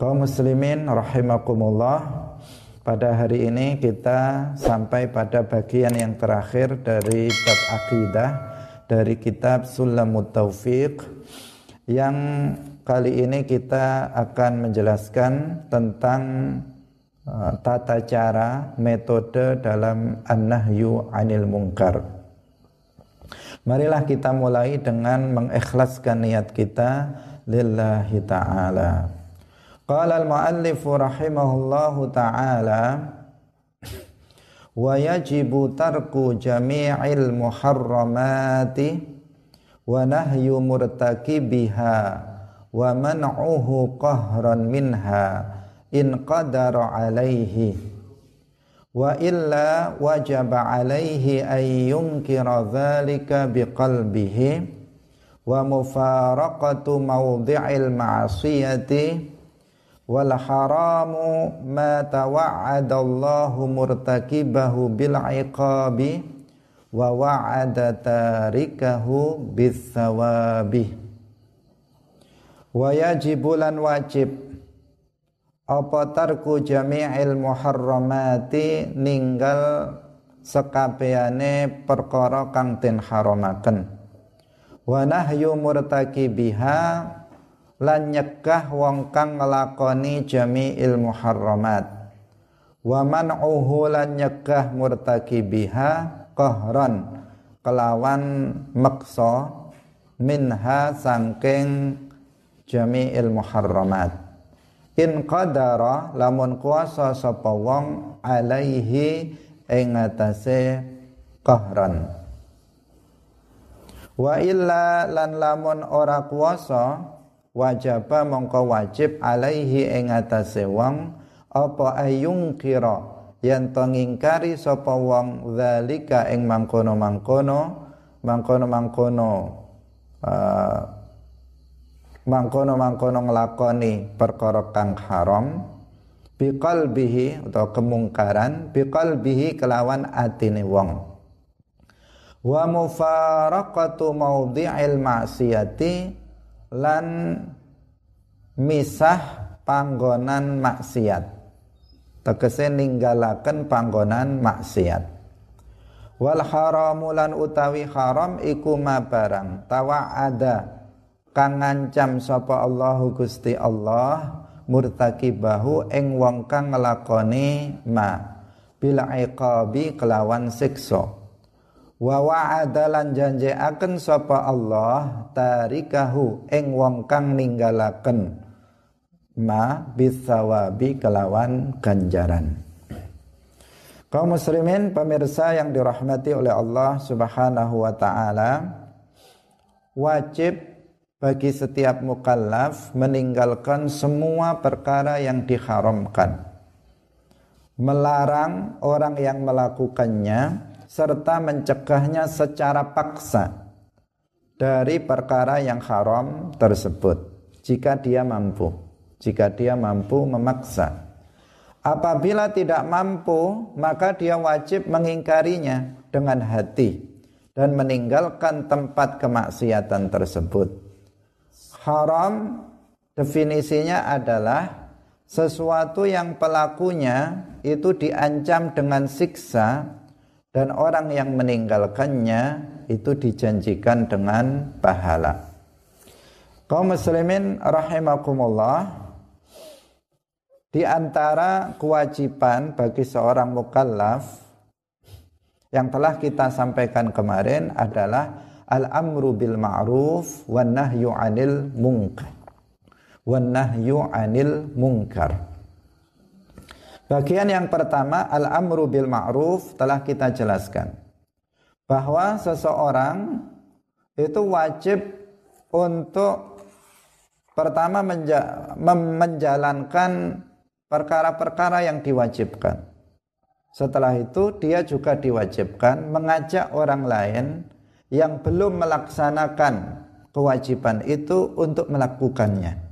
Kaum muslimin rahimakumullah Pada hari ini kita sampai pada bagian yang terakhir dari bab akidah Dari kitab Sulamut Taufiq Yang kali ini kita akan menjelaskan tentang uh, tata cara, metode dalam an-nahyu anil mungkar Marilah kita mulai dengan mengikhlaskan niat kita lillahi ta'ala Qala al-muallif rahimahullahu taala wa yajibu tarku jami'il muharramati wa nahyu murtakibiha wa man'uhu qahran minha in qadara alaihi wa illa wajaba alaihi ay yunkira dhalika biqalbihi wa mufaraqatu mawdi'il ma'siyati wal haramu ma tawa'adallahu murtakibahu bil iqabi wa wa'ada tarikahu bis sawabi. Wa yajibulan wajib apa tarku jami'il muharramati ninggal sekabehane perkara kang den haramaken. Wa nahyu murtakibiha lan nyegah wong kang nglakoni jami'il muharramat wa man'uhu lan nyegah murtakibiha qahran kelawan maksa minha sangking jami'il muharramat in qadara lamun kuasa sapa wong alaihi ing atase qahran. Wa illa lan lamun ora kuasa wajaba mongko wajib alaihi ing atase wong apa ayung kira yen to ngingkari sapa wong zalika ing mangkono-mangkono mangkono-mangkono uh, mangkono-mangkono nglakoni perkara kang haram biqalbihi atau kemungkaran biqalbihi kelawan atine wong. Wa mufaraqatu maudhi'il ma'siyati lan misah panggonan maksiat. Tegese ninggalaken panggonan maksiat. Wal haramu lan utawi haram iku ma barang ada kang ngancam sapa Allahu Gusti Allah murtakibahu ing wong kang nglakoni ma bila iqabi kelawan siksa. Wa wa'ada lan janjeaken sapa Allah tarikahu ing wong kang ninggalaken ma bisawabi kelawan ganjaran. Kaum muslimin pemirsa yang dirahmati oleh Allah Subhanahu wa taala wajib bagi setiap mukallaf meninggalkan semua perkara yang diharamkan. Melarang orang yang melakukannya serta mencegahnya secara paksa dari perkara yang haram tersebut jika dia mampu jika dia mampu memaksa apabila tidak mampu maka dia wajib mengingkarinya dengan hati dan meninggalkan tempat kemaksiatan tersebut haram definisinya adalah sesuatu yang pelakunya itu diancam dengan siksa dan orang yang meninggalkannya itu dijanjikan dengan pahala. Kaum muslimin rahimakumullah di antara kewajiban bagi seorang mukallaf yang telah kita sampaikan kemarin adalah al-amru bil ma'ruf wan nahyu 'anil munkar. Wan nahyu 'anil munkar. Bagian yang pertama al-amru bil ma'ruf telah kita jelaskan bahwa seseorang itu wajib untuk pertama menja menjalankan perkara-perkara yang diwajibkan. Setelah itu dia juga diwajibkan mengajak orang lain yang belum melaksanakan kewajiban itu untuk melakukannya.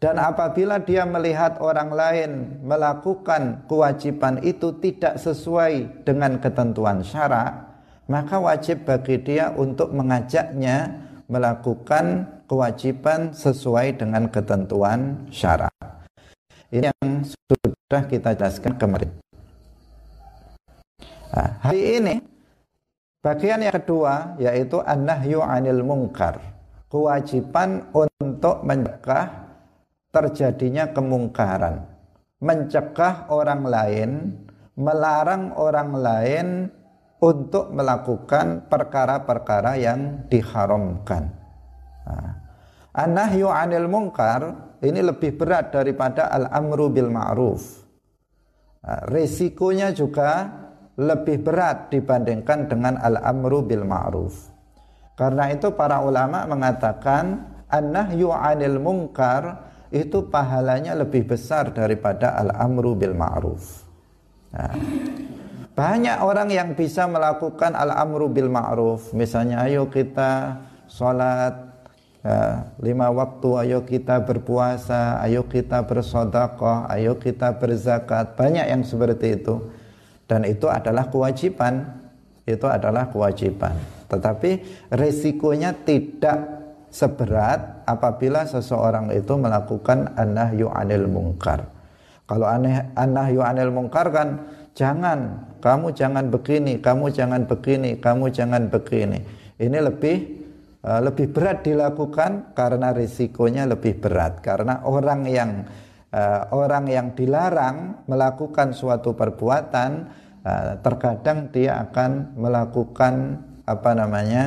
Dan apabila dia melihat orang lain melakukan kewajiban itu tidak sesuai dengan ketentuan syarak, maka wajib bagi dia untuk mengajaknya melakukan kewajiban sesuai dengan ketentuan syarat. Ini yang sudah kita jelaskan kemarin. Nah, hari ini bagian yang kedua yaitu an-nahyu 'anil munkar. Kewajiban untuk mencegah terjadinya kemungkaran, mencegah orang lain, melarang orang lain untuk melakukan perkara-perkara yang diharamkan. Nah, An-nahyu 'anil munkar ini lebih berat daripada al-amru bil ma'ruf. Nah, risikonya juga lebih berat dibandingkan dengan al-amru bil ma'ruf. Karena itu para ulama mengatakan an-nahyu 'anil munkar itu pahalanya lebih besar daripada al-amru bil ma'ruf. Nah, banyak orang yang bisa melakukan al-amru bil ma'ruf. Misalnya ayo kita sholat ya, lima waktu, ayo kita berpuasa, ayo kita bersodakoh, ayo kita berzakat. Banyak yang seperti itu. Dan itu adalah kewajiban. Itu adalah kewajiban. Tetapi resikonya tidak seberat apabila seseorang itu melakukan an-nahyu anil mungkar. Kalau aneh an-nahyu anil mungkar kan jangan kamu jangan begini kamu jangan begini kamu jangan begini. Ini lebih lebih berat dilakukan karena risikonya lebih berat karena orang yang uh, orang yang dilarang melakukan suatu perbuatan uh, terkadang dia akan melakukan apa namanya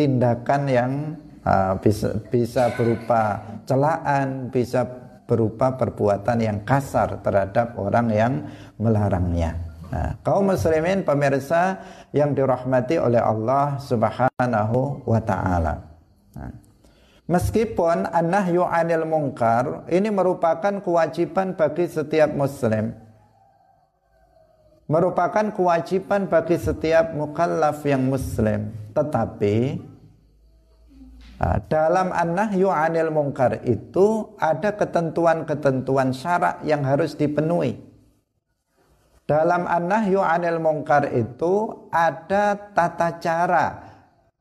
tindakan yang bisa bisa berupa celaan, bisa berupa perbuatan yang kasar terhadap orang yang melarangnya. Nah, kaum muslimin pemirsa yang dirahmati oleh Allah Subhanahu wa taala. Nah, Meskipun an-nahyu 'anil munkar ini merupakan kewajiban bagi setiap muslim. Merupakan kewajiban bagi setiap mukallaf yang muslim. Tetapi dalam an-nahyu 'anil munkar itu ada ketentuan-ketentuan syarak yang harus dipenuhi. Dalam an-nahyu 'anil munkar itu ada tata cara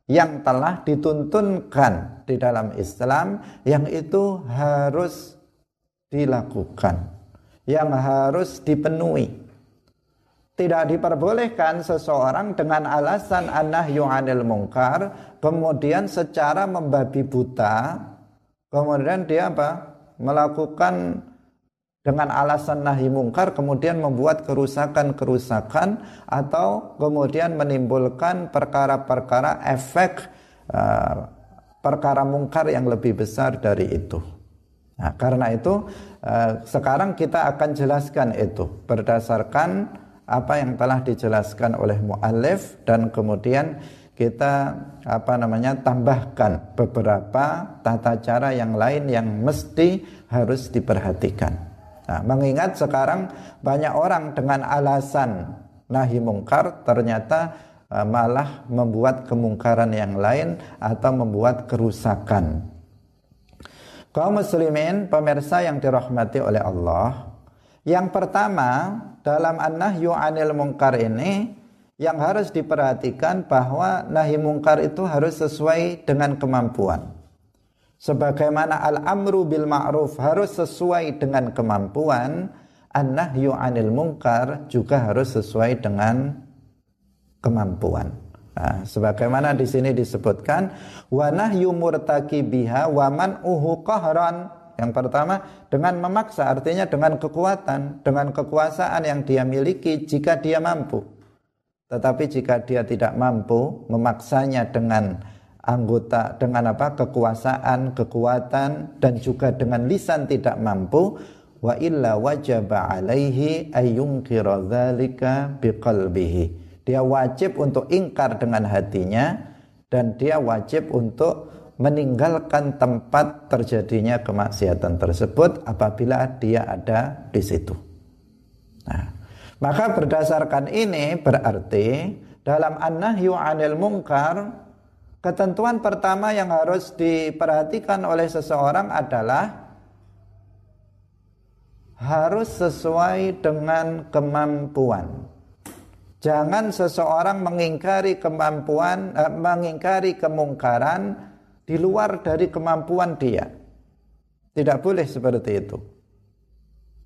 yang telah dituntunkan di dalam Islam yang itu harus dilakukan, yang harus dipenuhi. Tidak diperbolehkan seseorang dengan alasan an-nahyu 'anil munkar kemudian secara membabi buta kemudian dia apa? melakukan dengan alasan nahi mungkar kemudian membuat kerusakan-kerusakan atau kemudian menimbulkan perkara-perkara efek uh, perkara mungkar yang lebih besar dari itu. Nah, karena itu uh, sekarang kita akan jelaskan itu berdasarkan apa yang telah dijelaskan oleh muallif dan kemudian kita apa namanya tambahkan beberapa tata cara yang lain yang mesti harus diperhatikan. Nah, mengingat sekarang banyak orang dengan alasan nahi mungkar ternyata uh, malah membuat kemungkaran yang lain atau membuat kerusakan. Kaum muslimin pemirsa yang dirahmati oleh Allah, yang pertama dalam an-nahyu 'anil mungkar ini yang harus diperhatikan bahwa nahi mungkar itu harus sesuai dengan kemampuan. Sebagaimana al-amru bil ma'ruf harus sesuai dengan kemampuan, an-nahyu 'anil munkar juga harus sesuai dengan kemampuan. Nah, sebagaimana di sini disebutkan wa nahyu biha wa man uhu qahran. Yang pertama dengan memaksa artinya dengan kekuatan, dengan kekuasaan yang dia miliki jika dia mampu. Tetapi jika dia tidak mampu memaksanya dengan anggota dengan apa kekuasaan, kekuatan dan juga dengan lisan tidak mampu wa illa wajaba alaihi ayyunkira dzalika biqalbihi. Dia wajib untuk ingkar dengan hatinya dan dia wajib untuk meninggalkan tempat terjadinya kemaksiatan tersebut apabila dia ada di situ. Nah, maka berdasarkan ini berarti dalam an-nahyu 'anil munkar Ketentuan pertama yang harus diperhatikan oleh seseorang adalah harus sesuai dengan kemampuan. Jangan seseorang mengingkari kemampuan, eh, mengingkari kemungkaran di luar dari kemampuan dia. Tidak boleh seperti itu.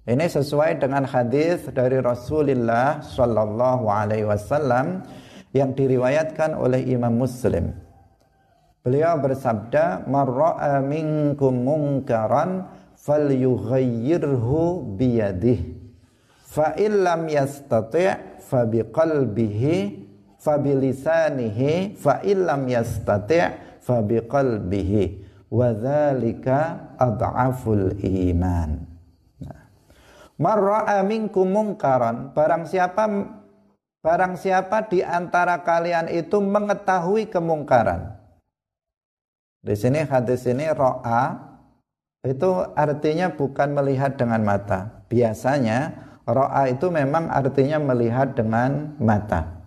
Ini sesuai dengan hadis dari Rasulullah Shallallahu Alaihi Wasallam yang diriwayatkan oleh Imam Muslim. Beliau bersabda, "Marra'a minkum munkaran falyughayyirhu biyadih. Fa illam yastati' fa biqalbihi fa bilisanihi fa illam yastati' fa biqalbihi wa dzalika iman." Marra'a minkum mungkaran barang siapa barang siapa di antara kalian itu mengetahui kemungkaran. Di sini hadis ini ro'a itu artinya bukan melihat dengan mata. Biasanya ro'a itu memang artinya melihat dengan mata.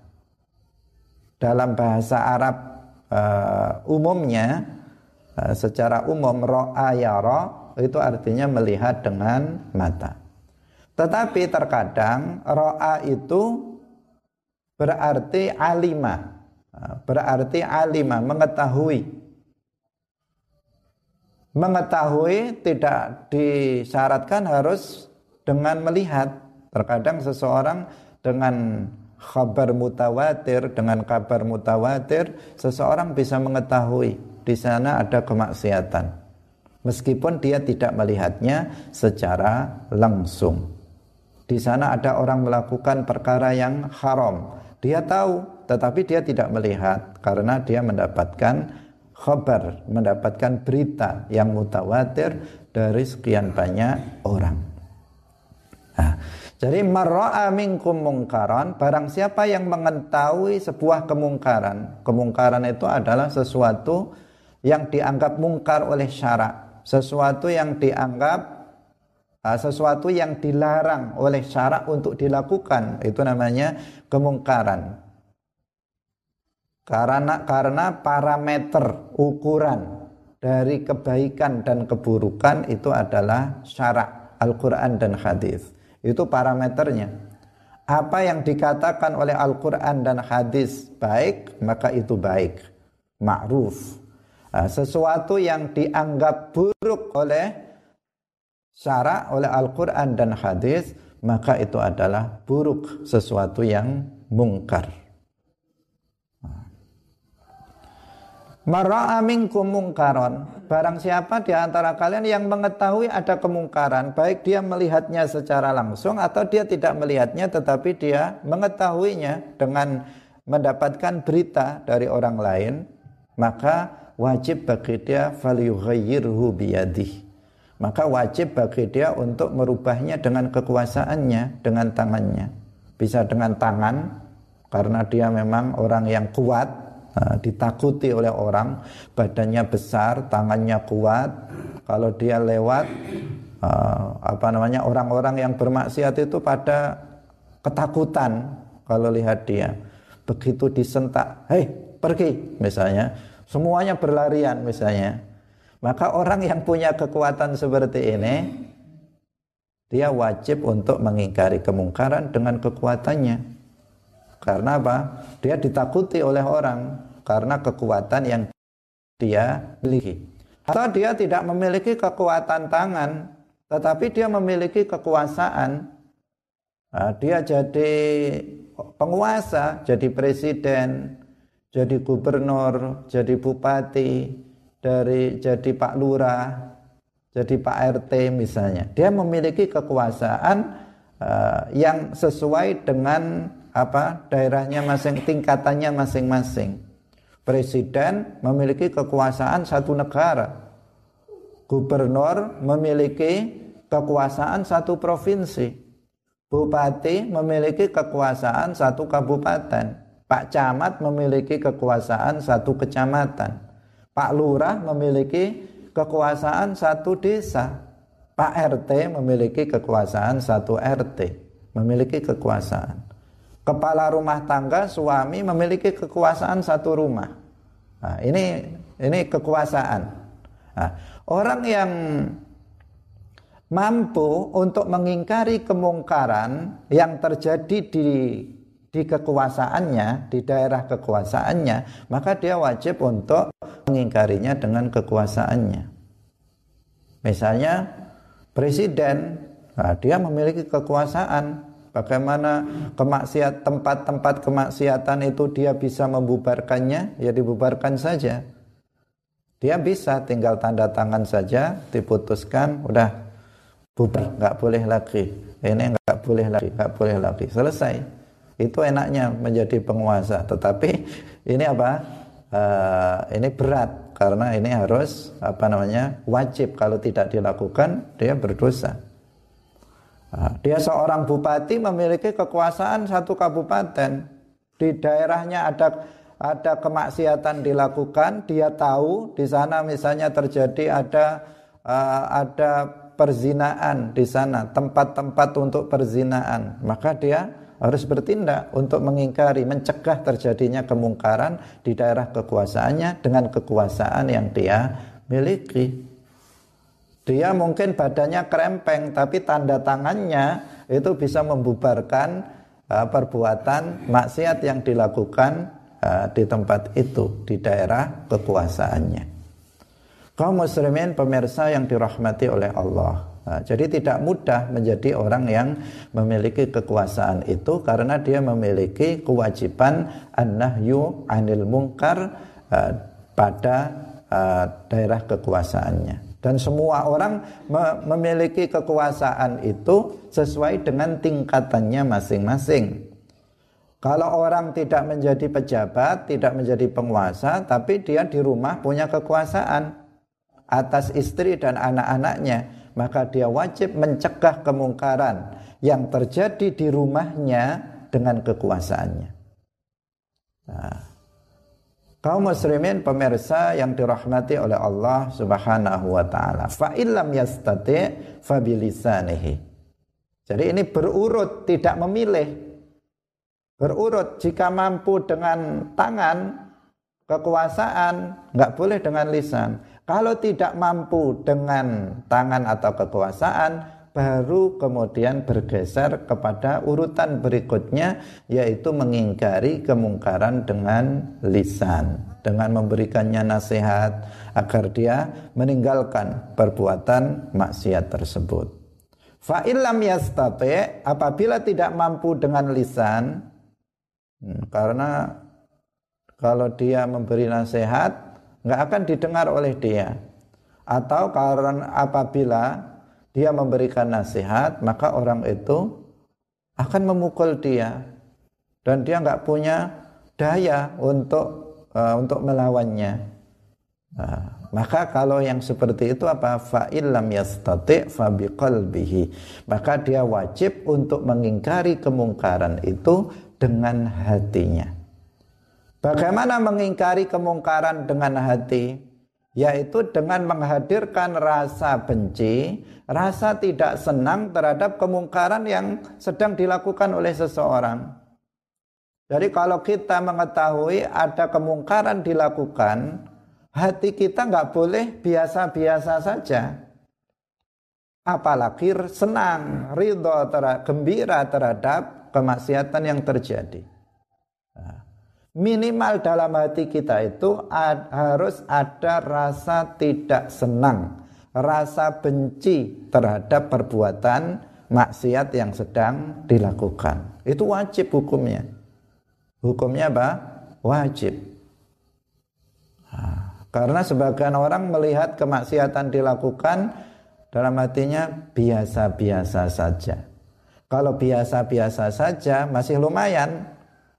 Dalam bahasa Arab uh, umumnya uh, secara umum ro'a yara itu artinya melihat dengan mata. Tetapi terkadang ro'a itu berarti alima. Berarti alima, mengetahui. Mengetahui tidak disyaratkan harus dengan melihat. Terkadang seseorang dengan kabar mutawatir, dengan kabar mutawatir, seseorang bisa mengetahui di sana ada kemaksiatan. Meskipun dia tidak melihatnya secara langsung. Di sana ada orang melakukan perkara yang haram. Dia tahu, tetapi dia tidak melihat karena dia mendapatkan khabar, mendapatkan berita yang mutawatir dari sekian banyak orang. Nah, jadi marra'a minkum mungkaran, barang siapa yang mengetahui sebuah kemungkaran. Kemungkaran itu adalah sesuatu yang dianggap mungkar oleh syarak, sesuatu yang dianggap Ah, sesuatu yang dilarang oleh syarak untuk dilakukan itu namanya kemungkaran karena karena parameter ukuran dari kebaikan dan keburukan itu adalah syarak Al-Quran dan hadis. Itu parameternya. Apa yang dikatakan oleh Al-Quran dan hadis baik maka itu baik. Ma'ruf. Ah, sesuatu yang dianggap buruk oleh syarak oleh Al-Quran dan hadis maka itu adalah buruk sesuatu yang mungkar Mara'a minkum mungkaron Barang siapa di antara kalian yang mengetahui ada kemungkaran Baik dia melihatnya secara langsung Atau dia tidak melihatnya Tetapi dia mengetahuinya Dengan mendapatkan berita dari orang lain Maka wajib bagi dia Faliyughayyirhu biyadih maka wajib bagi dia untuk merubahnya dengan kekuasaannya, dengan tangannya. Bisa dengan tangan, karena dia memang orang yang kuat, ditakuti oleh orang, badannya besar, tangannya kuat. Kalau dia lewat, apa namanya orang-orang yang bermaksiat itu pada ketakutan kalau lihat dia. Begitu disentak, hei pergi misalnya, semuanya berlarian misalnya maka orang yang punya kekuatan seperti ini dia wajib untuk mengingkari kemungkaran dengan kekuatannya. Karena apa? Dia ditakuti oleh orang karena kekuatan yang dia miliki. Atau dia tidak memiliki kekuatan tangan, tetapi dia memiliki kekuasaan. Nah, dia jadi penguasa, jadi presiden, jadi gubernur, jadi bupati, dari jadi Pak Lurah, jadi Pak RT misalnya. Dia memiliki kekuasaan uh, yang sesuai dengan apa daerahnya masing tingkatannya masing-masing. Presiden memiliki kekuasaan satu negara. Gubernur memiliki kekuasaan satu provinsi. Bupati memiliki kekuasaan satu kabupaten. Pak Camat memiliki kekuasaan satu kecamatan Pak Lurah memiliki kekuasaan satu desa. Pak RT memiliki kekuasaan satu RT. Memiliki kekuasaan. Kepala rumah tangga suami memiliki kekuasaan satu rumah. Nah, ini ini kekuasaan. Nah, orang yang mampu untuk mengingkari kemungkaran yang terjadi di di kekuasaannya, di daerah kekuasaannya, maka dia wajib untuk mengingkarinya dengan kekuasaannya. Misalnya presiden, nah, dia memiliki kekuasaan. Bagaimana kemaksiat tempat-tempat kemaksiatan itu dia bisa membubarkannya, ya dibubarkan saja. Dia bisa tinggal tanda tangan saja, diputuskan, udah bubar, nggak boleh lagi. Ini nggak boleh lagi, nggak boleh lagi. Selesai. Itu enaknya menjadi penguasa. Tetapi ini apa? Uh, ini berat karena ini harus apa namanya wajib. Kalau tidak dilakukan, dia berdosa. Uh, dia seorang bupati memiliki kekuasaan satu kabupaten. Di daerahnya ada ada kemaksiatan dilakukan, dia tahu di sana misalnya terjadi ada uh, ada perzinaan di sana, tempat-tempat untuk perzinaan, maka dia harus bertindak untuk mengingkari, mencegah terjadinya kemungkaran di daerah kekuasaannya dengan kekuasaan yang dia miliki. Dia mungkin badannya krempeng, tapi tanda tangannya itu bisa membubarkan uh, perbuatan maksiat yang dilakukan uh, di tempat itu di daerah kekuasaannya. Kaum muslimin pemirsa yang dirahmati oleh Allah. Nah, jadi tidak mudah menjadi orang yang memiliki kekuasaan itu karena dia memiliki kewajiban an-nahyu anil mungkar uh, pada uh, daerah kekuasaannya. Dan semua orang me memiliki kekuasaan itu sesuai dengan tingkatannya masing-masing. Kalau orang tidak menjadi pejabat, tidak menjadi penguasa, tapi dia di rumah punya kekuasaan atas istri dan anak-anaknya, maka dia wajib mencegah kemungkaran yang terjadi di rumahnya dengan kekuasaannya. Nah, kaum muslimin pemirsa yang dirahmati oleh Allah Subhanahu wa taala. Fa illam yastati fa. Jadi ini berurut tidak memilih berurut jika mampu dengan tangan kekuasaan nggak boleh dengan lisan kalau tidak mampu dengan tangan atau kekuasaan baru kemudian bergeser kepada urutan berikutnya yaitu mengingkari kemungkaran dengan lisan dengan memberikannya nasihat agar dia meninggalkan perbuatan maksiat tersebut. Fa'ilam yastate apabila tidak mampu dengan lisan Hmm, karena kalau dia memberi nasihat nggak akan didengar oleh dia. Atau karena apabila dia memberikan nasihat maka orang itu akan memukul dia dan dia nggak punya daya untuk uh, untuk melawannya. Nah, maka kalau yang seperti itu apa fa'ilam yastati fa biqalbihi maka dia wajib untuk mengingkari kemungkaran itu dengan hatinya. Bagaimana mengingkari kemungkaran dengan hati? Yaitu dengan menghadirkan rasa benci, rasa tidak senang terhadap kemungkaran yang sedang dilakukan oleh seseorang. Jadi kalau kita mengetahui ada kemungkaran dilakukan, hati kita nggak boleh biasa-biasa saja. Apalagi senang, ridho, gembira terhadap kemaksiatan yang terjadi. Nah, minimal dalam hati kita itu ad, harus ada rasa tidak senang, rasa benci terhadap perbuatan maksiat yang sedang dilakukan. Itu wajib hukumnya. Hukumnya apa? Wajib. Nah, karena sebagian orang melihat kemaksiatan dilakukan dalam hatinya biasa-biasa saja. Kalau biasa-biasa saja masih lumayan.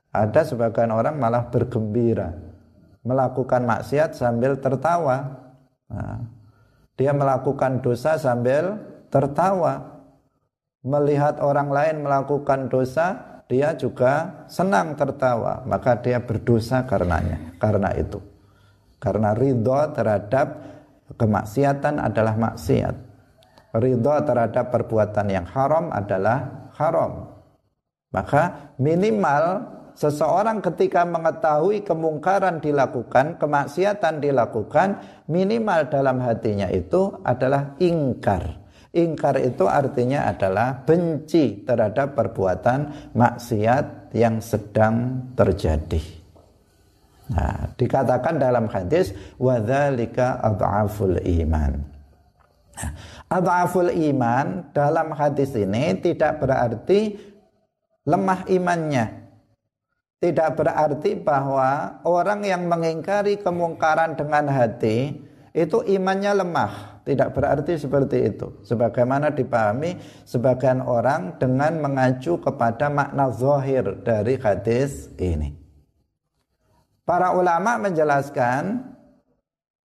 Ada sebagian orang malah bergembira melakukan maksiat sambil tertawa. Nah, dia melakukan dosa sambil tertawa. Melihat orang lain melakukan dosa, dia juga senang tertawa. Maka dia berdosa karenanya, karena itu. Karena ridho terhadap kemaksiatan adalah maksiat. Ridho terhadap perbuatan yang haram adalah haram. Maka minimal seseorang ketika mengetahui kemungkaran dilakukan, kemaksiatan dilakukan, minimal dalam hatinya itu adalah ingkar. Ingkar itu artinya adalah benci terhadap perbuatan maksiat yang sedang terjadi. Nah, dikatakan dalam hadis wadzalika adhaful iman. Nah, adhaful iman dalam hadis ini tidak berarti lemah imannya. Tidak berarti bahwa orang yang mengingkari kemungkaran dengan hati itu imannya lemah. Tidak berarti seperti itu. Sebagaimana dipahami sebagian orang dengan mengacu kepada makna zahir dari hadis ini. Para ulama menjelaskan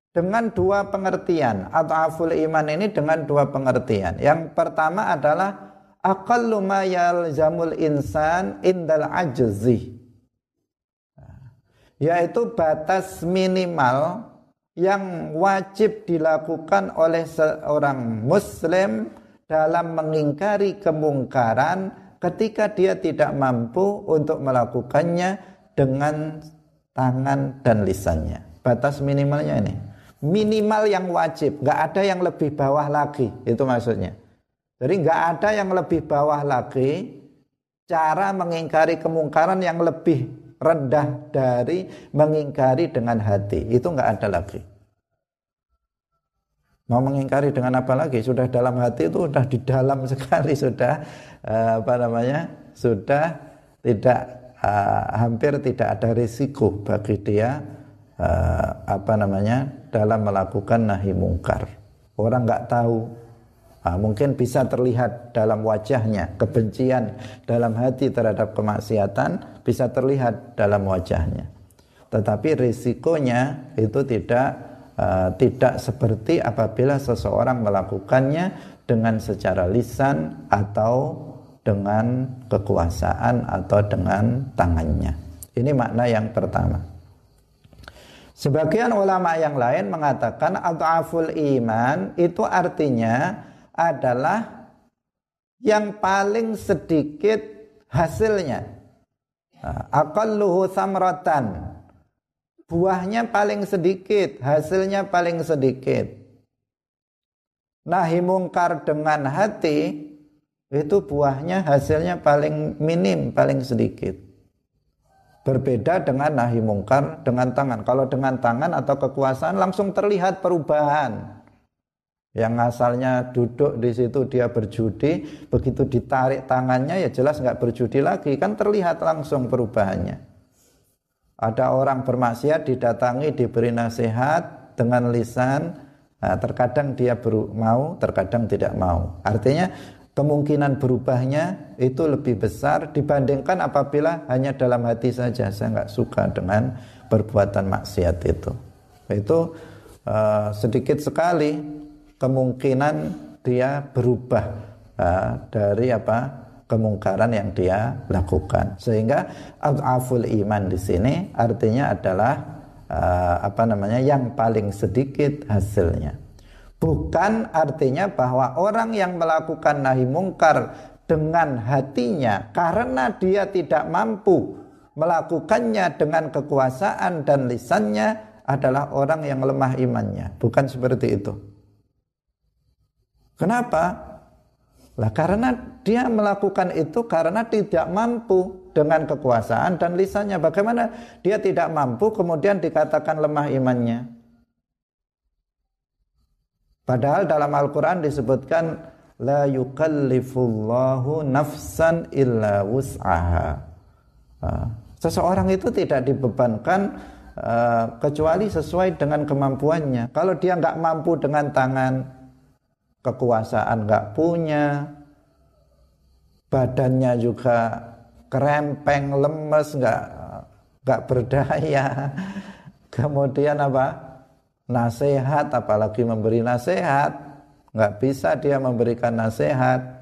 dengan dua pengertian. At'aful iman ini dengan dua pengertian. Yang pertama adalah aqallu ma yalzamul insan indal ajzi yaitu batas minimal yang wajib dilakukan oleh seorang muslim dalam mengingkari kemungkaran ketika dia tidak mampu untuk melakukannya dengan tangan dan lisannya. Batas minimalnya ini. Minimal yang wajib, nggak ada yang lebih bawah lagi, itu maksudnya. Jadi nggak ada yang lebih bawah lagi cara mengingkari kemungkaran yang lebih rendah dari mengingkari dengan hati. Itu nggak ada lagi. Mau mengingkari dengan apa lagi? Sudah dalam hati itu sudah di dalam sekali sudah eh, apa namanya? Sudah tidak uh, hampir tidak ada risiko bagi dia uh, apa namanya dalam melakukan nahi mungkar. Orang nggak tahu Nah, mungkin bisa terlihat dalam wajahnya kebencian dalam hati terhadap kemaksiatan bisa terlihat dalam wajahnya. Tetapi risikonya itu tidak uh, tidak seperti apabila seseorang melakukannya dengan secara lisan atau dengan kekuasaan atau dengan tangannya. Ini makna yang pertama. Sebagian ulama yang lain mengatakan adhaful iman itu artinya adalah yang paling sedikit hasilnya. Aqalluhu samratan. Buahnya paling sedikit, hasilnya paling sedikit. Nahi mungkar dengan hati itu buahnya hasilnya paling minim, paling sedikit. Berbeda dengan nahi mungkar dengan tangan. Kalau dengan tangan atau kekuasaan langsung terlihat perubahan yang asalnya duduk di situ dia berjudi begitu ditarik tangannya ya jelas nggak berjudi lagi. Kan terlihat langsung perubahannya. Ada orang bermaksiat didatangi diberi nasihat dengan lisan. Nah, terkadang dia mau terkadang tidak mau. Artinya kemungkinan berubahnya itu lebih besar dibandingkan apabila hanya dalam hati saja. Saya nggak suka dengan perbuatan maksiat itu. Itu uh, sedikit sekali kemungkinan dia berubah uh, dari apa kemungkaran yang dia lakukan. Sehingga aful iman di sini artinya adalah uh, apa namanya yang paling sedikit hasilnya. Bukan artinya bahwa orang yang melakukan nahi mungkar dengan hatinya karena dia tidak mampu melakukannya dengan kekuasaan dan lisannya adalah orang yang lemah imannya. Bukan seperti itu Kenapa? Lah karena dia melakukan itu karena tidak mampu dengan kekuasaan dan lisannya. Bagaimana dia tidak mampu kemudian dikatakan lemah imannya? Padahal dalam Al-Qur'an disebutkan la yukallifullahu nafsan illa wus'aha. Ah, seseorang itu tidak dibebankan uh, kecuali sesuai dengan kemampuannya. Kalau dia nggak mampu dengan tangan, kekuasaan nggak punya, badannya juga kerempeng, lemes, nggak nggak berdaya. Kemudian apa? Nasihat, apalagi memberi nasihat, nggak bisa dia memberikan nasihat.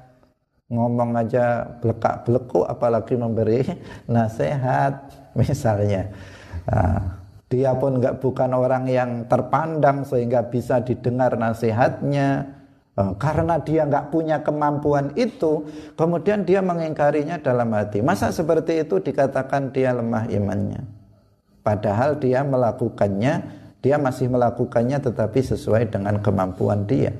Ngomong aja belekak beleku, apalagi memberi nasihat, misalnya. Nah, dia pun nggak bukan orang yang terpandang sehingga bisa didengar nasihatnya karena dia nggak punya kemampuan itu, kemudian dia mengingkarinya dalam hati. Masa seperti itu dikatakan dia lemah imannya? Padahal dia melakukannya, dia masih melakukannya tetapi sesuai dengan kemampuan dia.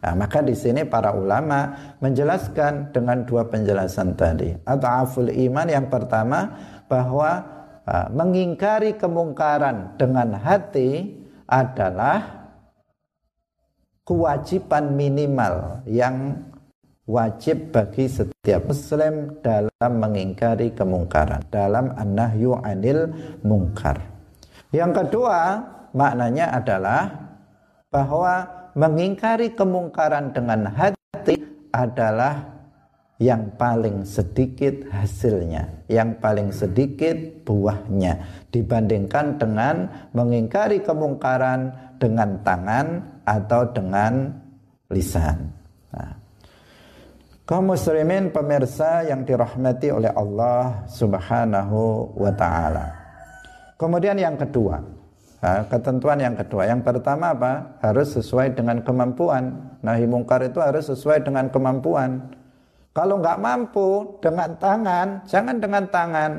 Nah, maka di sini para ulama menjelaskan dengan dua penjelasan tadi. Atau aful iman yang pertama bahwa uh, mengingkari kemungkaran dengan hati adalah kewajiban minimal yang wajib bagi setiap muslim dalam mengingkari kemungkaran dalam an-nahyu anil mungkar. Yang kedua, maknanya adalah bahwa mengingkari kemungkaran dengan hati adalah yang paling sedikit hasilnya, yang paling sedikit buahnya dibandingkan dengan mengingkari kemungkaran dengan tangan atau dengan lisan. Nah, kaum muslimin pemirsa yang dirahmati oleh Allah Subhanahu wa taala. Kemudian yang kedua, nah, ketentuan yang kedua, yang pertama apa? Harus sesuai dengan kemampuan. Nahi mungkar itu harus sesuai dengan kemampuan. Kalau nggak mampu dengan tangan, jangan dengan tangan.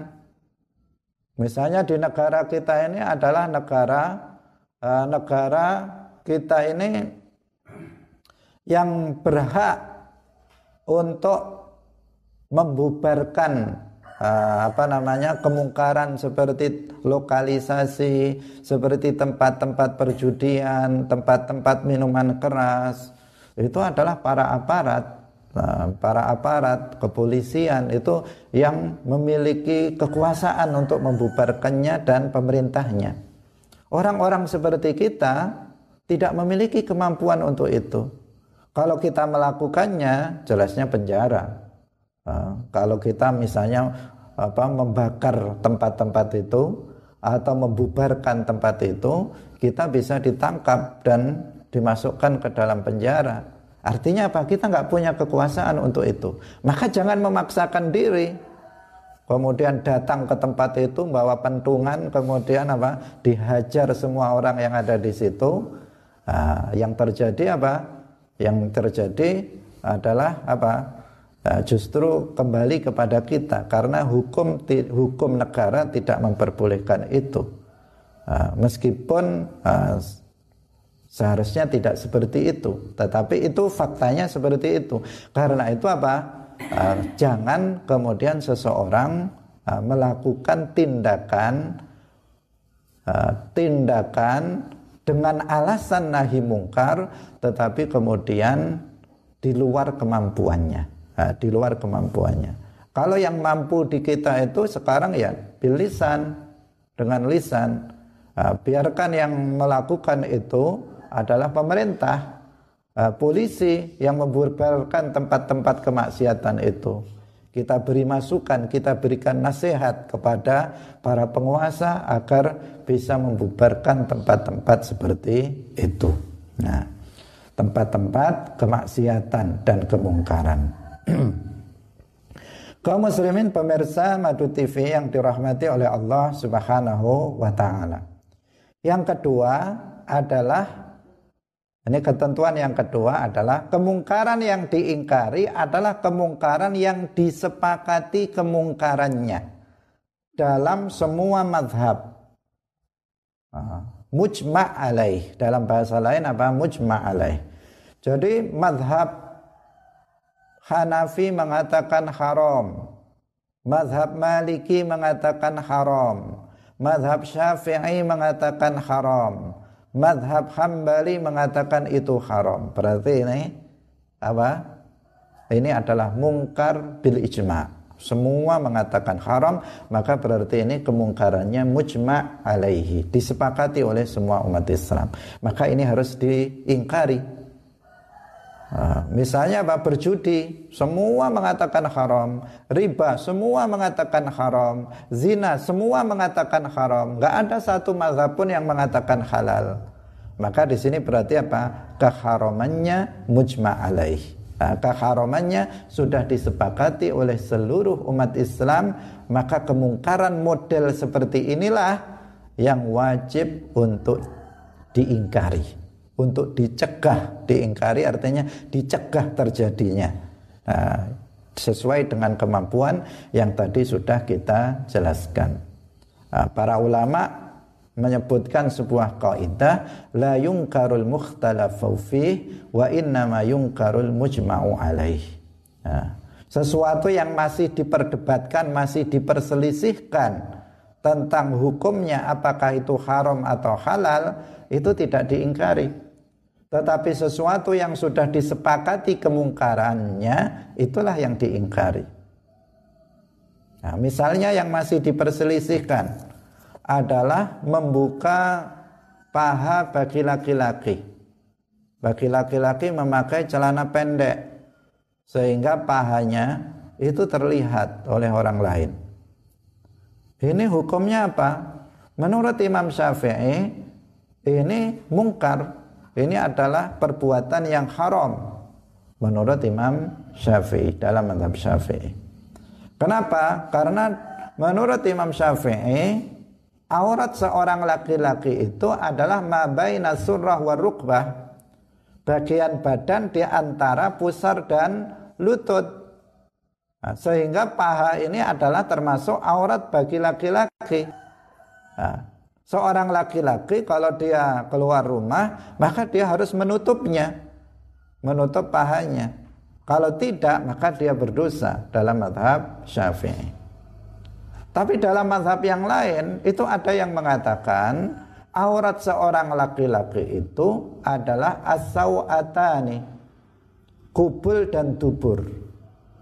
Misalnya di negara kita ini adalah negara uh, negara kita ini yang berhak untuk membubarkan uh, apa namanya kemungkaran seperti lokalisasi, seperti tempat-tempat perjudian, tempat-tempat minuman keras. Itu adalah para aparat Nah, para aparat kepolisian itu yang memiliki kekuasaan untuk membubarkannya dan pemerintahnya. Orang-orang seperti kita tidak memiliki kemampuan untuk itu. Kalau kita melakukannya, jelasnya penjara. Kalau kita misalnya apa membakar tempat-tempat itu atau membubarkan tempat itu, kita bisa ditangkap dan dimasukkan ke dalam penjara. Artinya apa? Kita nggak punya kekuasaan untuk itu. Maka jangan memaksakan diri. Kemudian datang ke tempat itu bawa pentungan, kemudian apa? Dihajar semua orang yang ada di situ. Nah, yang terjadi apa? yang terjadi adalah apa? Nah, justru kembali kepada kita karena hukum hukum negara tidak memperbolehkan itu. Nah, meskipun uh, seharusnya tidak seperti itu, tetapi itu faktanya seperti itu. Karena itu apa? Uh, jangan kemudian seseorang melakukan tindakan tindakan dengan alasan nahi mungkar tetapi kemudian di luar kemampuannya. Nah, di luar kemampuannya. Kalau yang mampu di kita itu sekarang ya bilisan dengan lisan. Nah, biarkan yang melakukan itu adalah pemerintah nah, polisi yang membubarkan tempat-tempat kemaksiatan itu kita beri masukan, kita berikan nasihat kepada para penguasa agar bisa membubarkan tempat-tempat seperti itu. Nah, tempat-tempat kemaksiatan dan kemungkaran. Kaum muslimin pemirsa Madu TV yang dirahmati oleh Allah Subhanahu wa taala. Yang kedua adalah ini ketentuan yang kedua adalah kemungkaran yang diingkari adalah kemungkaran yang disepakati kemungkarannya dalam semua madhab. Mujma' alaih. Dalam bahasa lain apa? Mujma' alaih. Jadi madhab Hanafi mengatakan haram. Madhab Maliki mengatakan haram. Madhab Syafi'i mengatakan haram madhab Hambali mengatakan itu haram. Berarti ini apa? Ini adalah mungkar bil ijma. Semua mengatakan haram, maka berarti ini kemungkarannya mujma alaihi, disepakati oleh semua umat Islam. Maka ini harus diingkari. Misalnya apa berjudi, semua mengatakan haram, riba, semua mengatakan haram, zina, semua mengatakan haram. Gak ada satu mazhab pun yang mengatakan halal. Maka di sini berarti apa? Keharamannya mujma alaih. Nah, keharamannya sudah disepakati oleh seluruh umat Islam, maka kemungkaran model seperti inilah yang wajib untuk diingkari untuk dicegah diingkari artinya dicegah terjadinya. Nah, sesuai dengan kemampuan yang tadi sudah kita jelaskan. Nah, para ulama menyebutkan sebuah kaidah la yungkarul mukhtalafu fih wa innama yungkarul mujma'u alaih. Nah, sesuatu yang masih diperdebatkan masih diperselisihkan tentang hukumnya apakah itu haram atau halal itu tidak diingkari. Tetapi sesuatu yang sudah disepakati kemungkarannya itulah yang diingkari. Nah, misalnya yang masih diperselisihkan adalah membuka paha bagi laki-laki. Bagi laki-laki memakai celana pendek sehingga pahanya itu terlihat oleh orang lain. Ini hukumnya apa? Menurut Imam Syafi'i ini mungkar ini adalah perbuatan yang haram menurut Imam Syafi'i dalam madhab Syafi'i. Kenapa? Karena menurut Imam Syafi'i aurat seorang laki-laki itu adalah mabaina surah wa rukbah bagian badan di antara pusar dan lutut. Nah, sehingga paha ini adalah termasuk aurat bagi laki-laki. Nah, Seorang laki-laki kalau dia keluar rumah, maka dia harus menutupnya, menutup pahanya. Kalau tidak, maka dia berdosa dalam madhab syafi'i. Tapi dalam madhab yang lain, itu ada yang mengatakan aurat seorang laki-laki itu adalah asawatani, kubul dan tubur.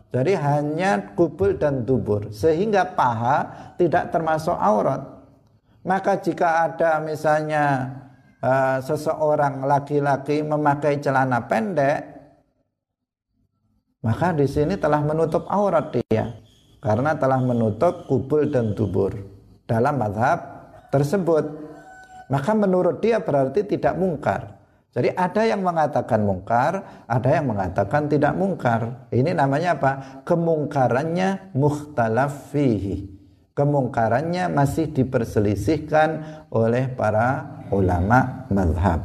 Jadi hanya kubul dan tubur, sehingga paha tidak termasuk aurat. Maka jika ada misalnya uh, seseorang laki-laki memakai celana pendek, maka di sini telah menutup aurat dia karena telah menutup kubul dan dubur dalam madhab tersebut. Maka menurut dia berarti tidak mungkar. Jadi ada yang mengatakan mungkar, ada yang mengatakan tidak mungkar. Ini namanya apa? Kemungkarannya mukhtalaf fihi kemungkarannya masih diperselisihkan oleh para ulama madhab.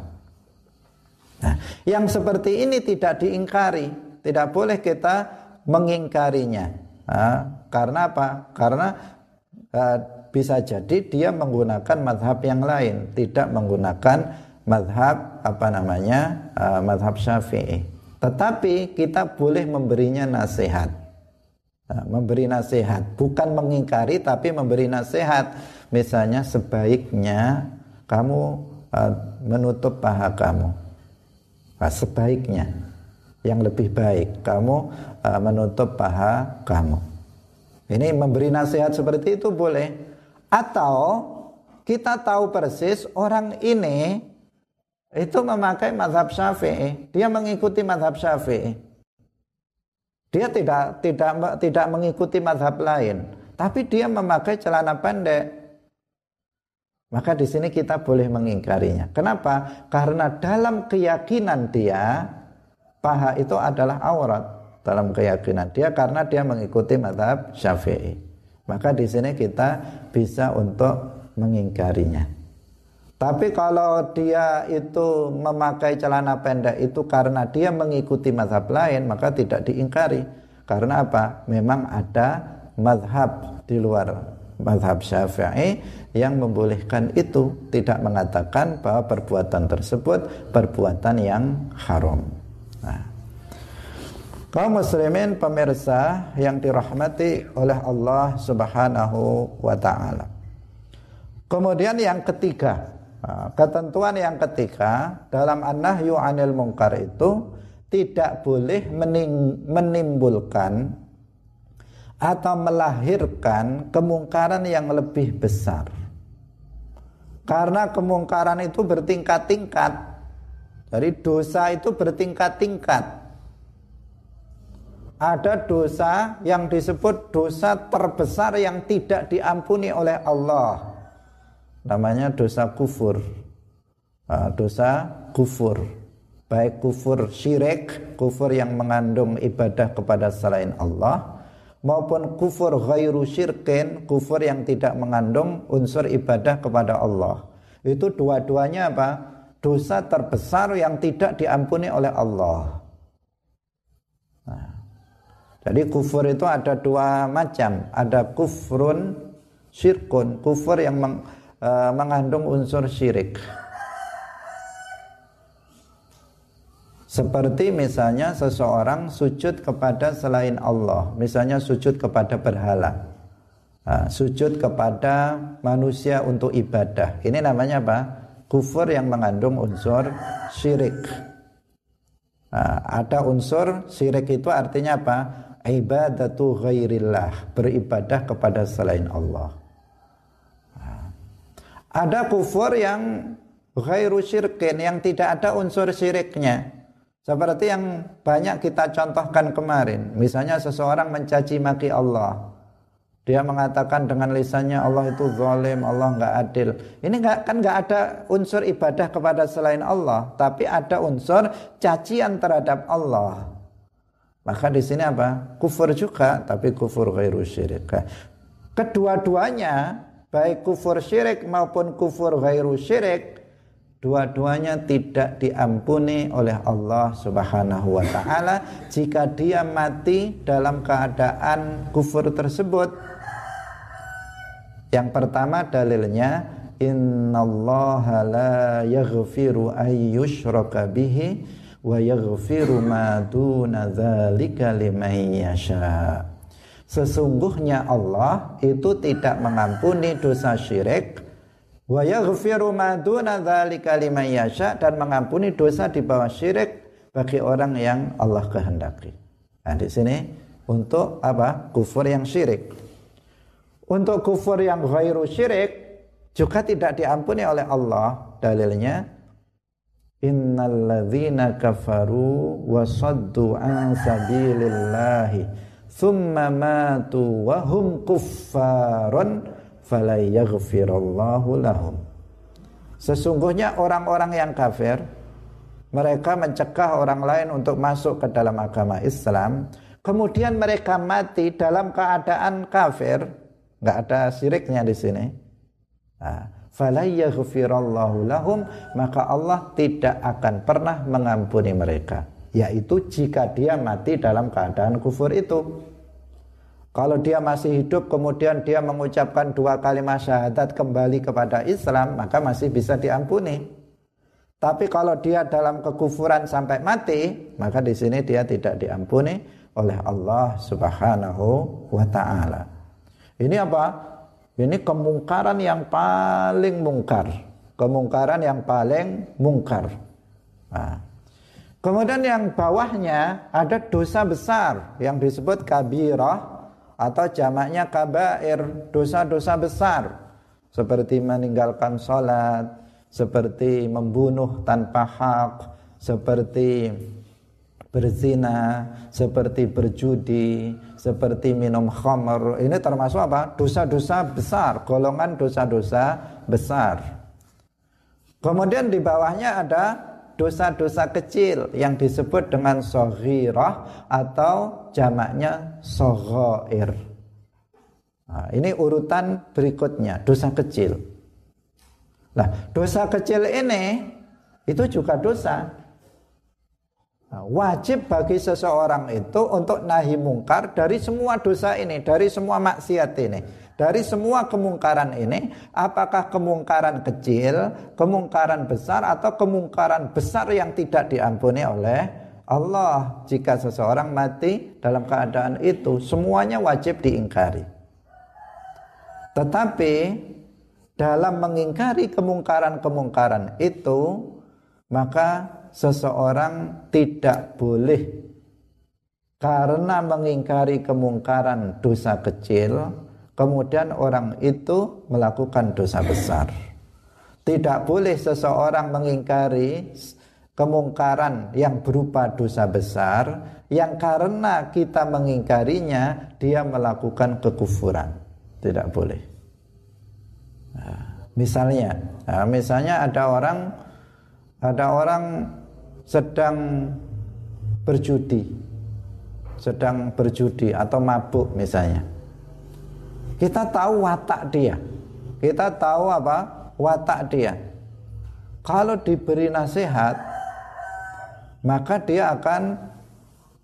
Nah, yang seperti ini tidak diingkari, tidak boleh kita mengingkarinya. Nah, karena apa? Karena uh, bisa jadi dia menggunakan madhab yang lain, tidak menggunakan madhab apa namanya uh, madhab syafi'i. Tetapi kita boleh memberinya nasihat Nah, memberi nasihat, bukan mengingkari tapi memberi nasihat. Misalnya sebaiknya kamu uh, menutup paha kamu. Nah, sebaiknya yang lebih baik kamu uh, menutup paha kamu. Ini memberi nasihat seperti itu boleh. Atau kita tahu persis orang ini itu memakai madhab syafi'i. Dia mengikuti madhab syafi'i. Dia tidak tidak tidak mengikuti madhab lain, tapi dia memakai celana pendek. Maka di sini kita boleh mengingkarinya. Kenapa? Karena dalam keyakinan dia paha itu adalah aurat dalam keyakinan dia karena dia mengikuti madhab syafi'i. Maka di sini kita bisa untuk mengingkarinya. Tapi kalau dia itu memakai celana pendek itu karena dia mengikuti mazhab lain maka tidak diingkari. Karena apa? Memang ada mazhab di luar mazhab syafi'i yang membolehkan itu tidak mengatakan bahwa perbuatan tersebut perbuatan yang haram. Nah, kaum muslimin pemirsa yang dirahmati oleh Allah Subhanahu wa taala. Kemudian yang ketiga, ketentuan yang ketiga dalam an-nahyu anil mungkar itu tidak boleh menimbulkan atau melahirkan kemungkaran yang lebih besar. Karena kemungkaran itu bertingkat-tingkat. Jadi dosa itu bertingkat-tingkat. Ada dosa yang disebut dosa terbesar yang tidak diampuni oleh Allah namanya dosa kufur. Dosa kufur. Baik kufur syirik kufur yang mengandung ibadah kepada selain Allah maupun kufur ghairu syirkin kufur yang tidak mengandung unsur ibadah kepada Allah. Itu dua-duanya apa? Dosa terbesar yang tidak diampuni oleh Allah. Nah, jadi kufur itu ada dua macam. Ada kufrun syirkun kufur yang meng, uh, mengandung unsur syirik. Seperti misalnya seseorang sujud kepada selain Allah, misalnya sujud kepada berhala. Nah, sujud kepada manusia untuk ibadah. Ini namanya apa? Kufur yang mengandung unsur syirik. Nah, ada unsur syirik itu artinya apa? Ibadatu ghairillah, beribadah kepada selain Allah. Ada kufur yang ghairu syirkin yang tidak ada unsur syiriknya. Seperti yang banyak kita contohkan kemarin. Misalnya seseorang mencaci maki Allah. Dia mengatakan dengan lisannya Allah itu zalim, Allah nggak adil. Ini nggak kan nggak ada unsur ibadah kepada selain Allah, tapi ada unsur cacian terhadap Allah. Maka di sini apa? Kufur juga, tapi kufur ghairu syirik. Kedua-duanya, baik kufur syirik maupun kufur ghairu syirik, dua-duanya tidak diampuni oleh Allah Subhanahu wa taala jika dia mati dalam keadaan kufur tersebut yang pertama dalilnya innallaha la yaghfiru ayyushraka bihi wa yaghfiru ma duna dzalika liman. Sesungguhnya Allah itu tidak mengampuni dosa syirik wa dan mengampuni dosa di bawah syirik bagi orang yang Allah kehendaki. Nah, di sini untuk apa? Kufur yang syirik. Untuk kufur yang ghairu syirik juga tidak diampuni oleh Allah. Dalilnya innalladzina kafaru wa saddu an sabilillahi thumma matu hum kuffarun yaghfirallahu lahum. Sesungguhnya orang-orang yang kafir mereka mencegah orang lain untuk masuk ke dalam agama Islam, kemudian mereka mati dalam keadaan kafir, nggak ada syiriknya di sini. Nah, lahum maka Allah tidak akan pernah mengampuni mereka yaitu jika dia mati dalam keadaan kufur itu kalau dia masih hidup kemudian dia mengucapkan dua kalimat syahadat kembali kepada Islam maka masih bisa diampuni tapi kalau dia dalam kekufuran sampai mati maka di sini dia tidak diampuni oleh Allah Subhanahu wa taala ini apa? Ini kemungkaran yang paling mungkar. Kemungkaran yang paling mungkar. Nah. Kemudian yang bawahnya ada dosa besar yang disebut kabirah atau jamaknya kabair, dosa-dosa besar. Seperti meninggalkan sholat, seperti membunuh tanpa hak, seperti berzina, seperti berjudi, seperti minum khamr. Ini termasuk apa? Dosa-dosa besar, golongan dosa-dosa besar. Kemudian di bawahnya ada dosa-dosa kecil yang disebut dengan sohirah atau jamaknya sohoir. Nah, ini urutan berikutnya, dosa kecil. Nah, dosa kecil ini itu juga dosa Nah, wajib bagi seseorang itu untuk nahi mungkar dari semua dosa ini, dari semua maksiat ini, dari semua kemungkaran ini, apakah kemungkaran kecil, kemungkaran besar atau kemungkaran besar yang tidak diampuni oleh Allah. Jika seseorang mati dalam keadaan itu, semuanya wajib diingkari. Tetapi dalam mengingkari kemungkaran-kemungkaran itu, maka seseorang tidak boleh karena mengingkari kemungkaran dosa kecil, kemudian orang itu melakukan dosa besar. Tidak boleh seseorang mengingkari kemungkaran yang berupa dosa besar yang karena kita mengingkarinya dia melakukan kekufuran. Tidak boleh. Nah, misalnya, nah, misalnya ada orang ada orang sedang berjudi, sedang berjudi atau mabuk misalnya. Kita tahu watak dia. Kita tahu apa? Watak dia. Kalau diberi nasihat, maka dia akan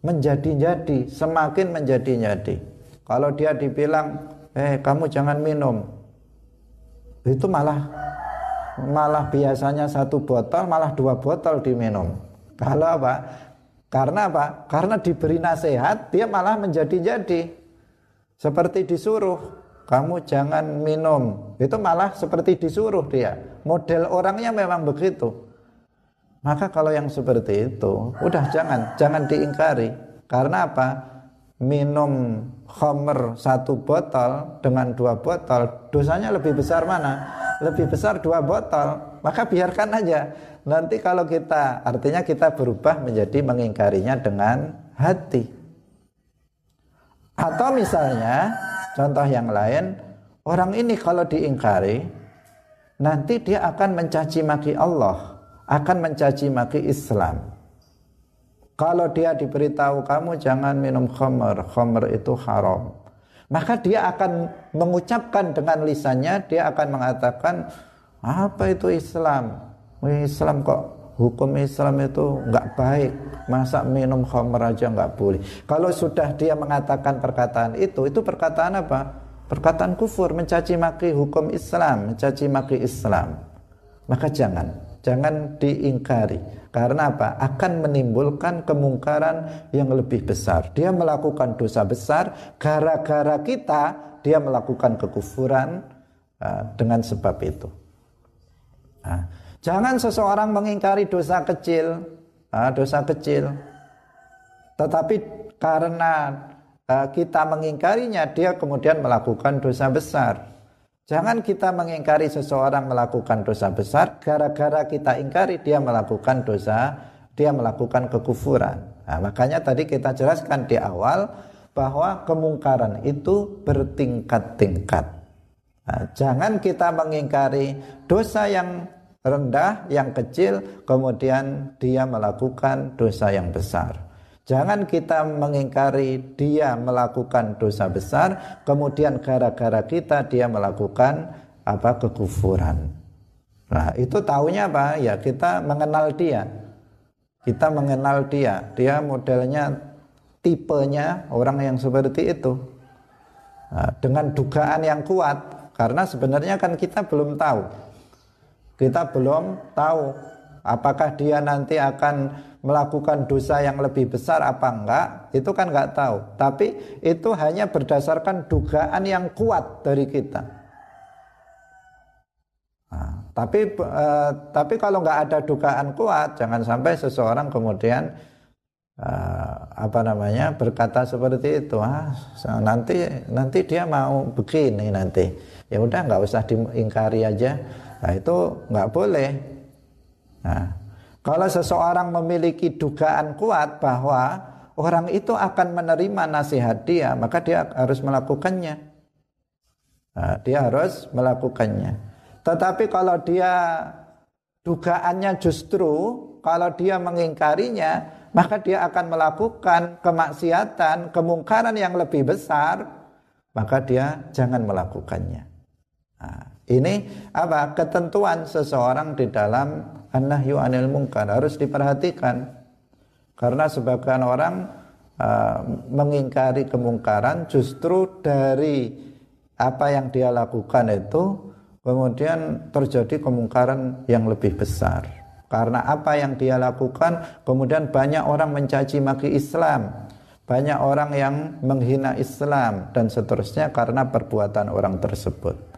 menjadi-jadi, semakin menjadi-jadi. Kalau dia dibilang, "Eh, kamu jangan minum." Itu malah malah biasanya satu botol malah dua botol diminum kalau apa? Karena apa? Karena diberi nasihat, dia malah menjadi-jadi. Seperti disuruh, kamu jangan minum. Itu malah seperti disuruh dia. Model orangnya memang begitu. Maka kalau yang seperti itu, udah jangan, jangan diingkari. Karena apa? Minum khamr satu botol dengan dua botol, dosanya lebih besar mana? Lebih besar dua botol. Maka biarkan aja. Nanti kalau kita, artinya kita berubah menjadi mengingkarinya dengan hati. Atau misalnya Contoh yang lain, orang ini kalau diingkari, nanti dia akan mencaci maki Allah, akan mencaci maki Islam. Kalau dia diberitahu kamu jangan minum khamr, khamr itu haram. Maka dia akan mengucapkan dengan lisannya, dia akan mengatakan, apa itu Islam? Islam kok hukum Islam itu nggak baik. Masa minum khamr aja nggak boleh. Kalau sudah dia mengatakan perkataan itu itu perkataan apa? Perkataan kufur mencaci maki hukum Islam mencaci maki Islam. Maka jangan jangan diingkari. Karena apa? Akan menimbulkan kemungkaran yang lebih besar. Dia melakukan dosa besar gara-gara kita dia melakukan kekufuran uh, dengan sebab itu. Nah, Jangan seseorang mengingkari dosa kecil, ah, dosa kecil. Tetapi karena ah, kita mengingkarinya, dia kemudian melakukan dosa besar. Jangan kita mengingkari seseorang melakukan dosa besar, gara-gara kita ingkari dia melakukan dosa, dia melakukan kekufuran. Nah, makanya tadi kita jelaskan di awal bahwa kemungkaran itu bertingkat-tingkat. Nah, jangan kita mengingkari dosa yang rendah, yang kecil, kemudian dia melakukan dosa yang besar. Jangan kita mengingkari dia melakukan dosa besar, kemudian gara-gara kita dia melakukan apa kekufuran. Nah, itu tahunya apa? Ya kita mengenal dia. Kita mengenal dia. Dia modelnya tipenya orang yang seperti itu. Nah, dengan dugaan yang kuat karena sebenarnya kan kita belum tahu kita belum tahu apakah dia nanti akan melakukan dosa yang lebih besar apa enggak. Itu kan enggak tahu. Tapi itu hanya berdasarkan dugaan yang kuat dari kita. Nah, tapi eh, tapi kalau enggak ada dugaan kuat jangan sampai seseorang kemudian eh, apa namanya berkata seperti itu. Ah nanti nanti dia mau begini nanti. Ya udah nggak usah diingkari aja Nah itu nggak boleh. Nah, kalau seseorang memiliki dugaan kuat bahwa orang itu akan menerima nasihat dia, maka dia harus melakukannya. Nah, dia harus melakukannya. Tetapi kalau dia dugaannya justru kalau dia mengingkarinya, maka dia akan melakukan kemaksiatan, kemungkaran yang lebih besar, maka dia jangan melakukannya. Nah, ini apa? Ketentuan seseorang di dalam an-nahyu anil munkar harus diperhatikan. Karena sebagian orang uh, mengingkari kemungkaran justru dari apa yang dia lakukan itu kemudian terjadi kemungkaran yang lebih besar. Karena apa yang dia lakukan kemudian banyak orang mencaci maki Islam. Banyak orang yang menghina Islam dan seterusnya karena perbuatan orang tersebut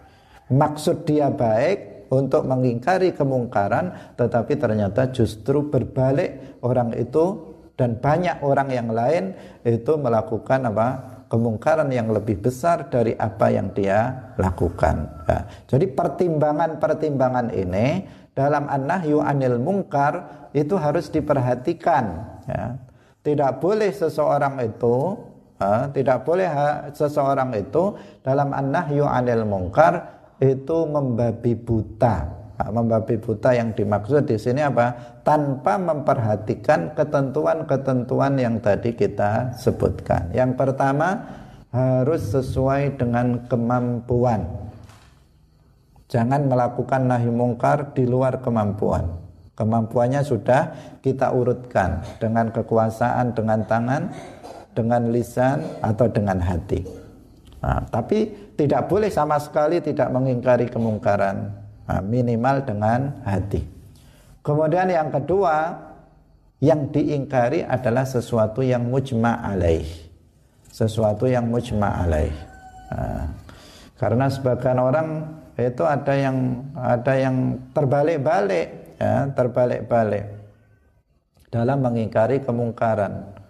maksud dia baik untuk mengingkari kemungkaran tetapi ternyata justru berbalik orang itu dan banyak orang yang lain itu melakukan apa kemungkaran yang lebih besar dari apa yang dia lakukan. Ya. Jadi pertimbangan-pertimbangan ini dalam an-nahyu anil mungkar itu harus diperhatikan. Ya. Tidak boleh seseorang itu, ya, tidak boleh seseorang itu dalam an-nahyu anil mungkar itu membabi buta. Nah, membabi buta yang dimaksud di sini apa? Tanpa memperhatikan ketentuan-ketentuan yang tadi kita sebutkan. Yang pertama harus sesuai dengan kemampuan. Jangan melakukan nahi mungkar di luar kemampuan. Kemampuannya sudah kita urutkan dengan kekuasaan, dengan tangan, dengan lisan atau dengan hati. Nah, tapi tidak boleh sama sekali tidak mengingkari kemungkaran nah, minimal dengan hati. Kemudian yang kedua yang diingkari adalah sesuatu yang mujma alaih. Sesuatu yang mujma alaih. Nah, Karena sebagian orang itu ada yang ada yang terbalik-balik ya, terbalik-balik dalam mengingkari kemungkaran.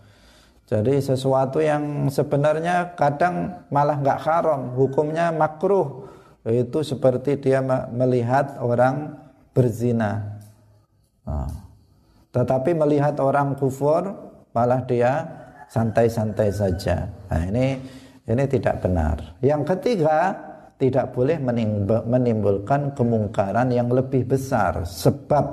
Jadi sesuatu yang sebenarnya kadang malah nggak haram, hukumnya makruh. Itu seperti dia melihat orang berzina. Nah, tetapi melihat orang kufur malah dia santai-santai saja. Nah, ini ini tidak benar. Yang ketiga, tidak boleh menimbulkan kemungkaran yang lebih besar sebab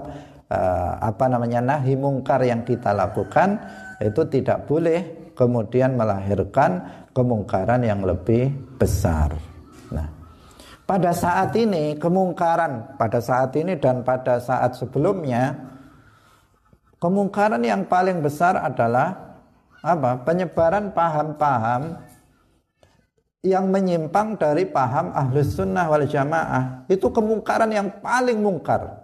uh, apa namanya nahi mungkar yang kita lakukan itu tidak boleh kemudian melahirkan kemungkaran yang lebih besar. Nah, pada saat ini kemungkaran pada saat ini dan pada saat sebelumnya kemungkaran yang paling besar adalah apa? penyebaran paham-paham yang menyimpang dari paham ahlus sunnah wal jamaah itu kemungkaran yang paling mungkar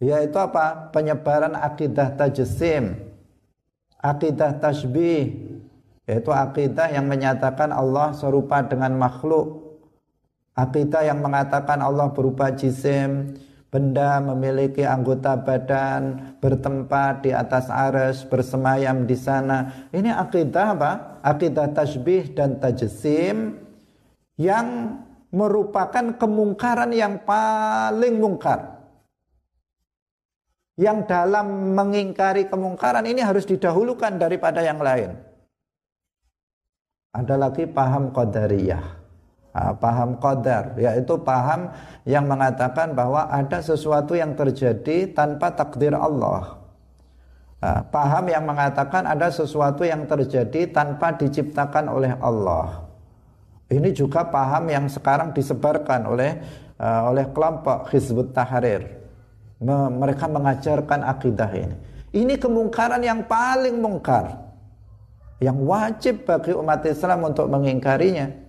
yaitu apa penyebaran akidah tajsim akidah tasbih yaitu akidah yang menyatakan Allah serupa dengan makhluk. Akidah yang mengatakan Allah berupa jisim benda memiliki anggota badan bertempat di atas aras bersemayam di sana. Ini akidah apa? Akidah tasbih dan tajsim yang merupakan kemungkaran yang paling mungkar yang dalam mengingkari kemungkaran ini harus didahulukan daripada yang lain. Ada lagi paham qadariyah. Ah, paham qadar yaitu paham yang mengatakan bahwa ada sesuatu yang terjadi tanpa takdir Allah. Ah, paham yang mengatakan ada sesuatu yang terjadi tanpa diciptakan oleh Allah. Ini juga paham yang sekarang disebarkan oleh uh, oleh kelompok Hizbut Tahrir mereka mengajarkan akidah ini ini kemungkaran yang paling mungkar yang wajib bagi umat Islam untuk mengingkarinya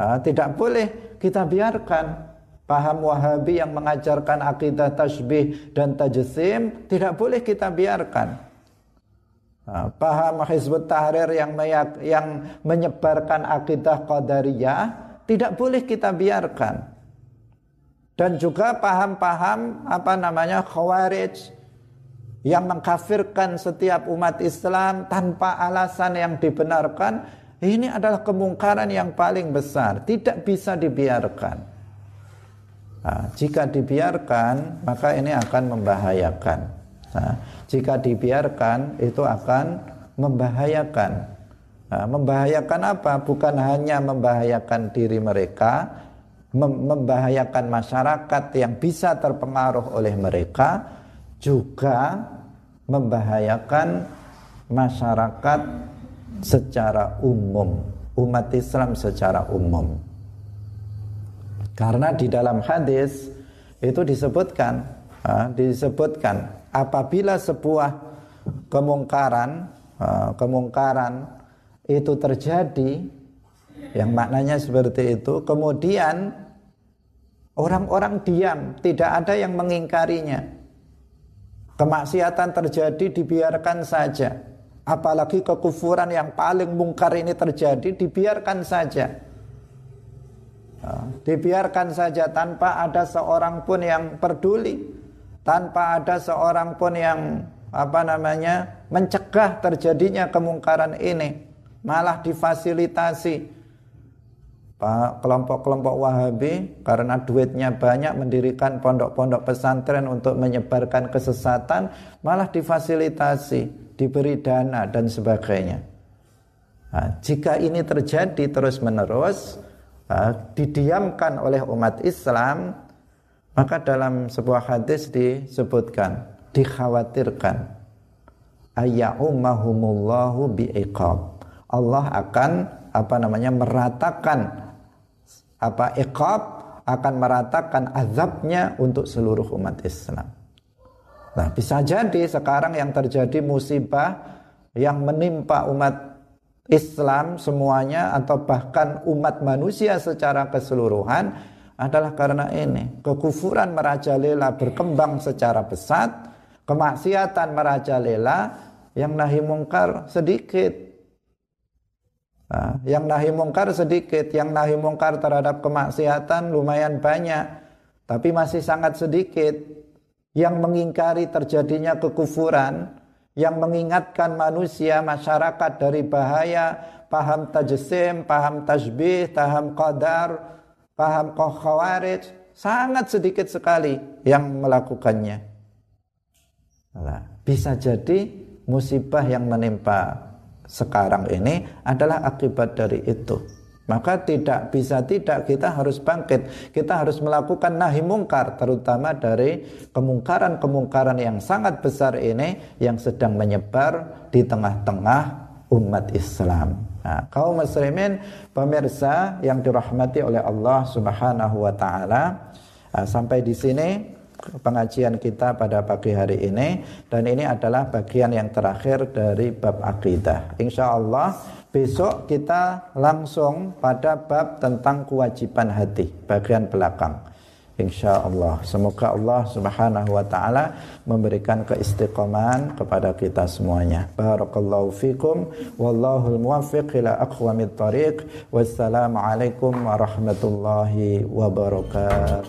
Nah, tidak boleh kita biarkan paham Wahabi yang mengajarkan akidah tasbih dan tajsim tidak boleh kita biarkan. Paham Hizbut Tahrir yang yang menyebarkan akidah qadariyah tidak boleh kita biarkan. Dan juga paham-paham apa namanya khawarij yang mengkafirkan setiap umat Islam tanpa alasan yang dibenarkan ini adalah kemungkaran yang paling besar, tidak bisa dibiarkan. Nah, jika dibiarkan, maka ini akan membahayakan. Nah, jika dibiarkan, itu akan membahayakan. Nah, membahayakan apa? Bukan hanya membahayakan diri mereka, membahayakan masyarakat yang bisa terpengaruh oleh mereka, juga membahayakan masyarakat secara umum, umat Islam secara umum. Karena di dalam hadis itu disebutkan, disebutkan apabila sebuah kemungkaran, kemungkaran itu terjadi, yang maknanya seperti itu, kemudian orang-orang diam, tidak ada yang mengingkarinya. Kemaksiatan terjadi dibiarkan saja. Apalagi kekufuran yang paling mungkar ini terjadi dibiarkan saja. Dibiarkan saja tanpa ada seorang pun yang peduli. Tanpa ada seorang pun yang apa namanya mencegah terjadinya kemungkaran ini. Malah difasilitasi kelompok-kelompok Wahabi karena duitnya banyak mendirikan pondok-pondok pesantren untuk menyebarkan kesesatan malah difasilitasi diberi dana dan sebagainya. Nah, jika ini terjadi terus-menerus, nah, didiamkan oleh umat Islam, maka dalam sebuah hadis disebutkan, dikhawatirkan ayya'ummahumullahu bi'iqab. Allah akan apa namanya meratakan apa iqab akan meratakan azabnya untuk seluruh umat Islam. Nah, bisa jadi sekarang yang terjadi musibah yang menimpa umat Islam semuanya atau bahkan umat manusia secara keseluruhan adalah karena ini. Kekufuran merajalela berkembang secara pesat, kemaksiatan merajalela, yang nahi mungkar sedikit. Nah, yang nahi mungkar sedikit, yang nahi mungkar terhadap kemaksiatan lumayan banyak, tapi masih sangat sedikit. Yang mengingkari terjadinya kekufuran, yang mengingatkan manusia, masyarakat dari bahaya, paham tajsim, paham tajbih, paham qadar, paham khawarij, sangat sedikit sekali yang melakukannya. Nah, bisa jadi musibah yang menimpa sekarang ini adalah akibat dari itu. Maka tidak bisa tidak kita harus bangkit. Kita harus melakukan nahi mungkar terutama dari kemungkaran-kemungkaran yang sangat besar ini yang sedang menyebar di tengah-tengah umat Islam. Nah, kaum muslimin pemirsa yang dirahmati oleh Allah Subhanahu wa taala. Nah, sampai di sini pengajian kita pada pagi hari ini. Dan ini adalah bagian yang terakhir dari bab akidah. Insya Allah besok kita langsung pada bab tentang kewajiban hati bagian belakang. Insya Allah. Semoga Allah subhanahu wa ta'ala memberikan keistiqomahan kepada kita semuanya. Barakallahu fikum. Wallahul muwaffiq ila aqwamit tariq. Wassalamualaikum warahmatullahi wabarakatuh